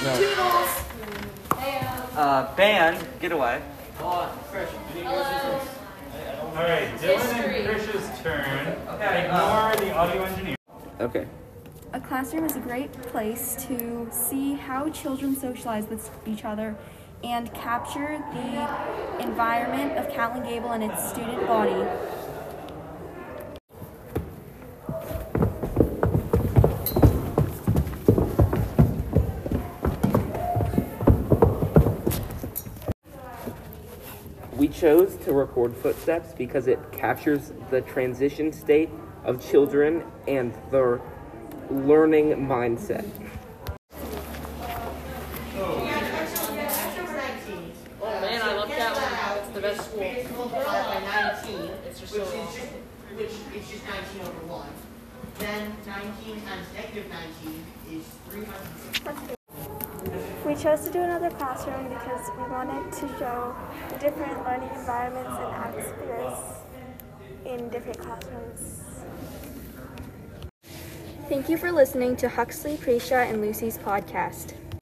Toodles. Uh, band, get away. All right, Dylan and Krish's turn. Ignore the audio engineer. Okay. A classroom is a great place to see how children socialize with each other and capture the environment of Catlin Gable and its student body. We chose to record footsteps because it captures the transition state of children and their learning mindset. Oh man, I love that one. It's the best school. It's by 19, just which so is long. just, which is just 19 over 1. Then 19 times negative 19 is 360. We chose to do another classroom because we wanted to show the different learning environments and atmospheres in different classrooms. Thank you for listening to Huxley, Prisha, and Lucy's podcast.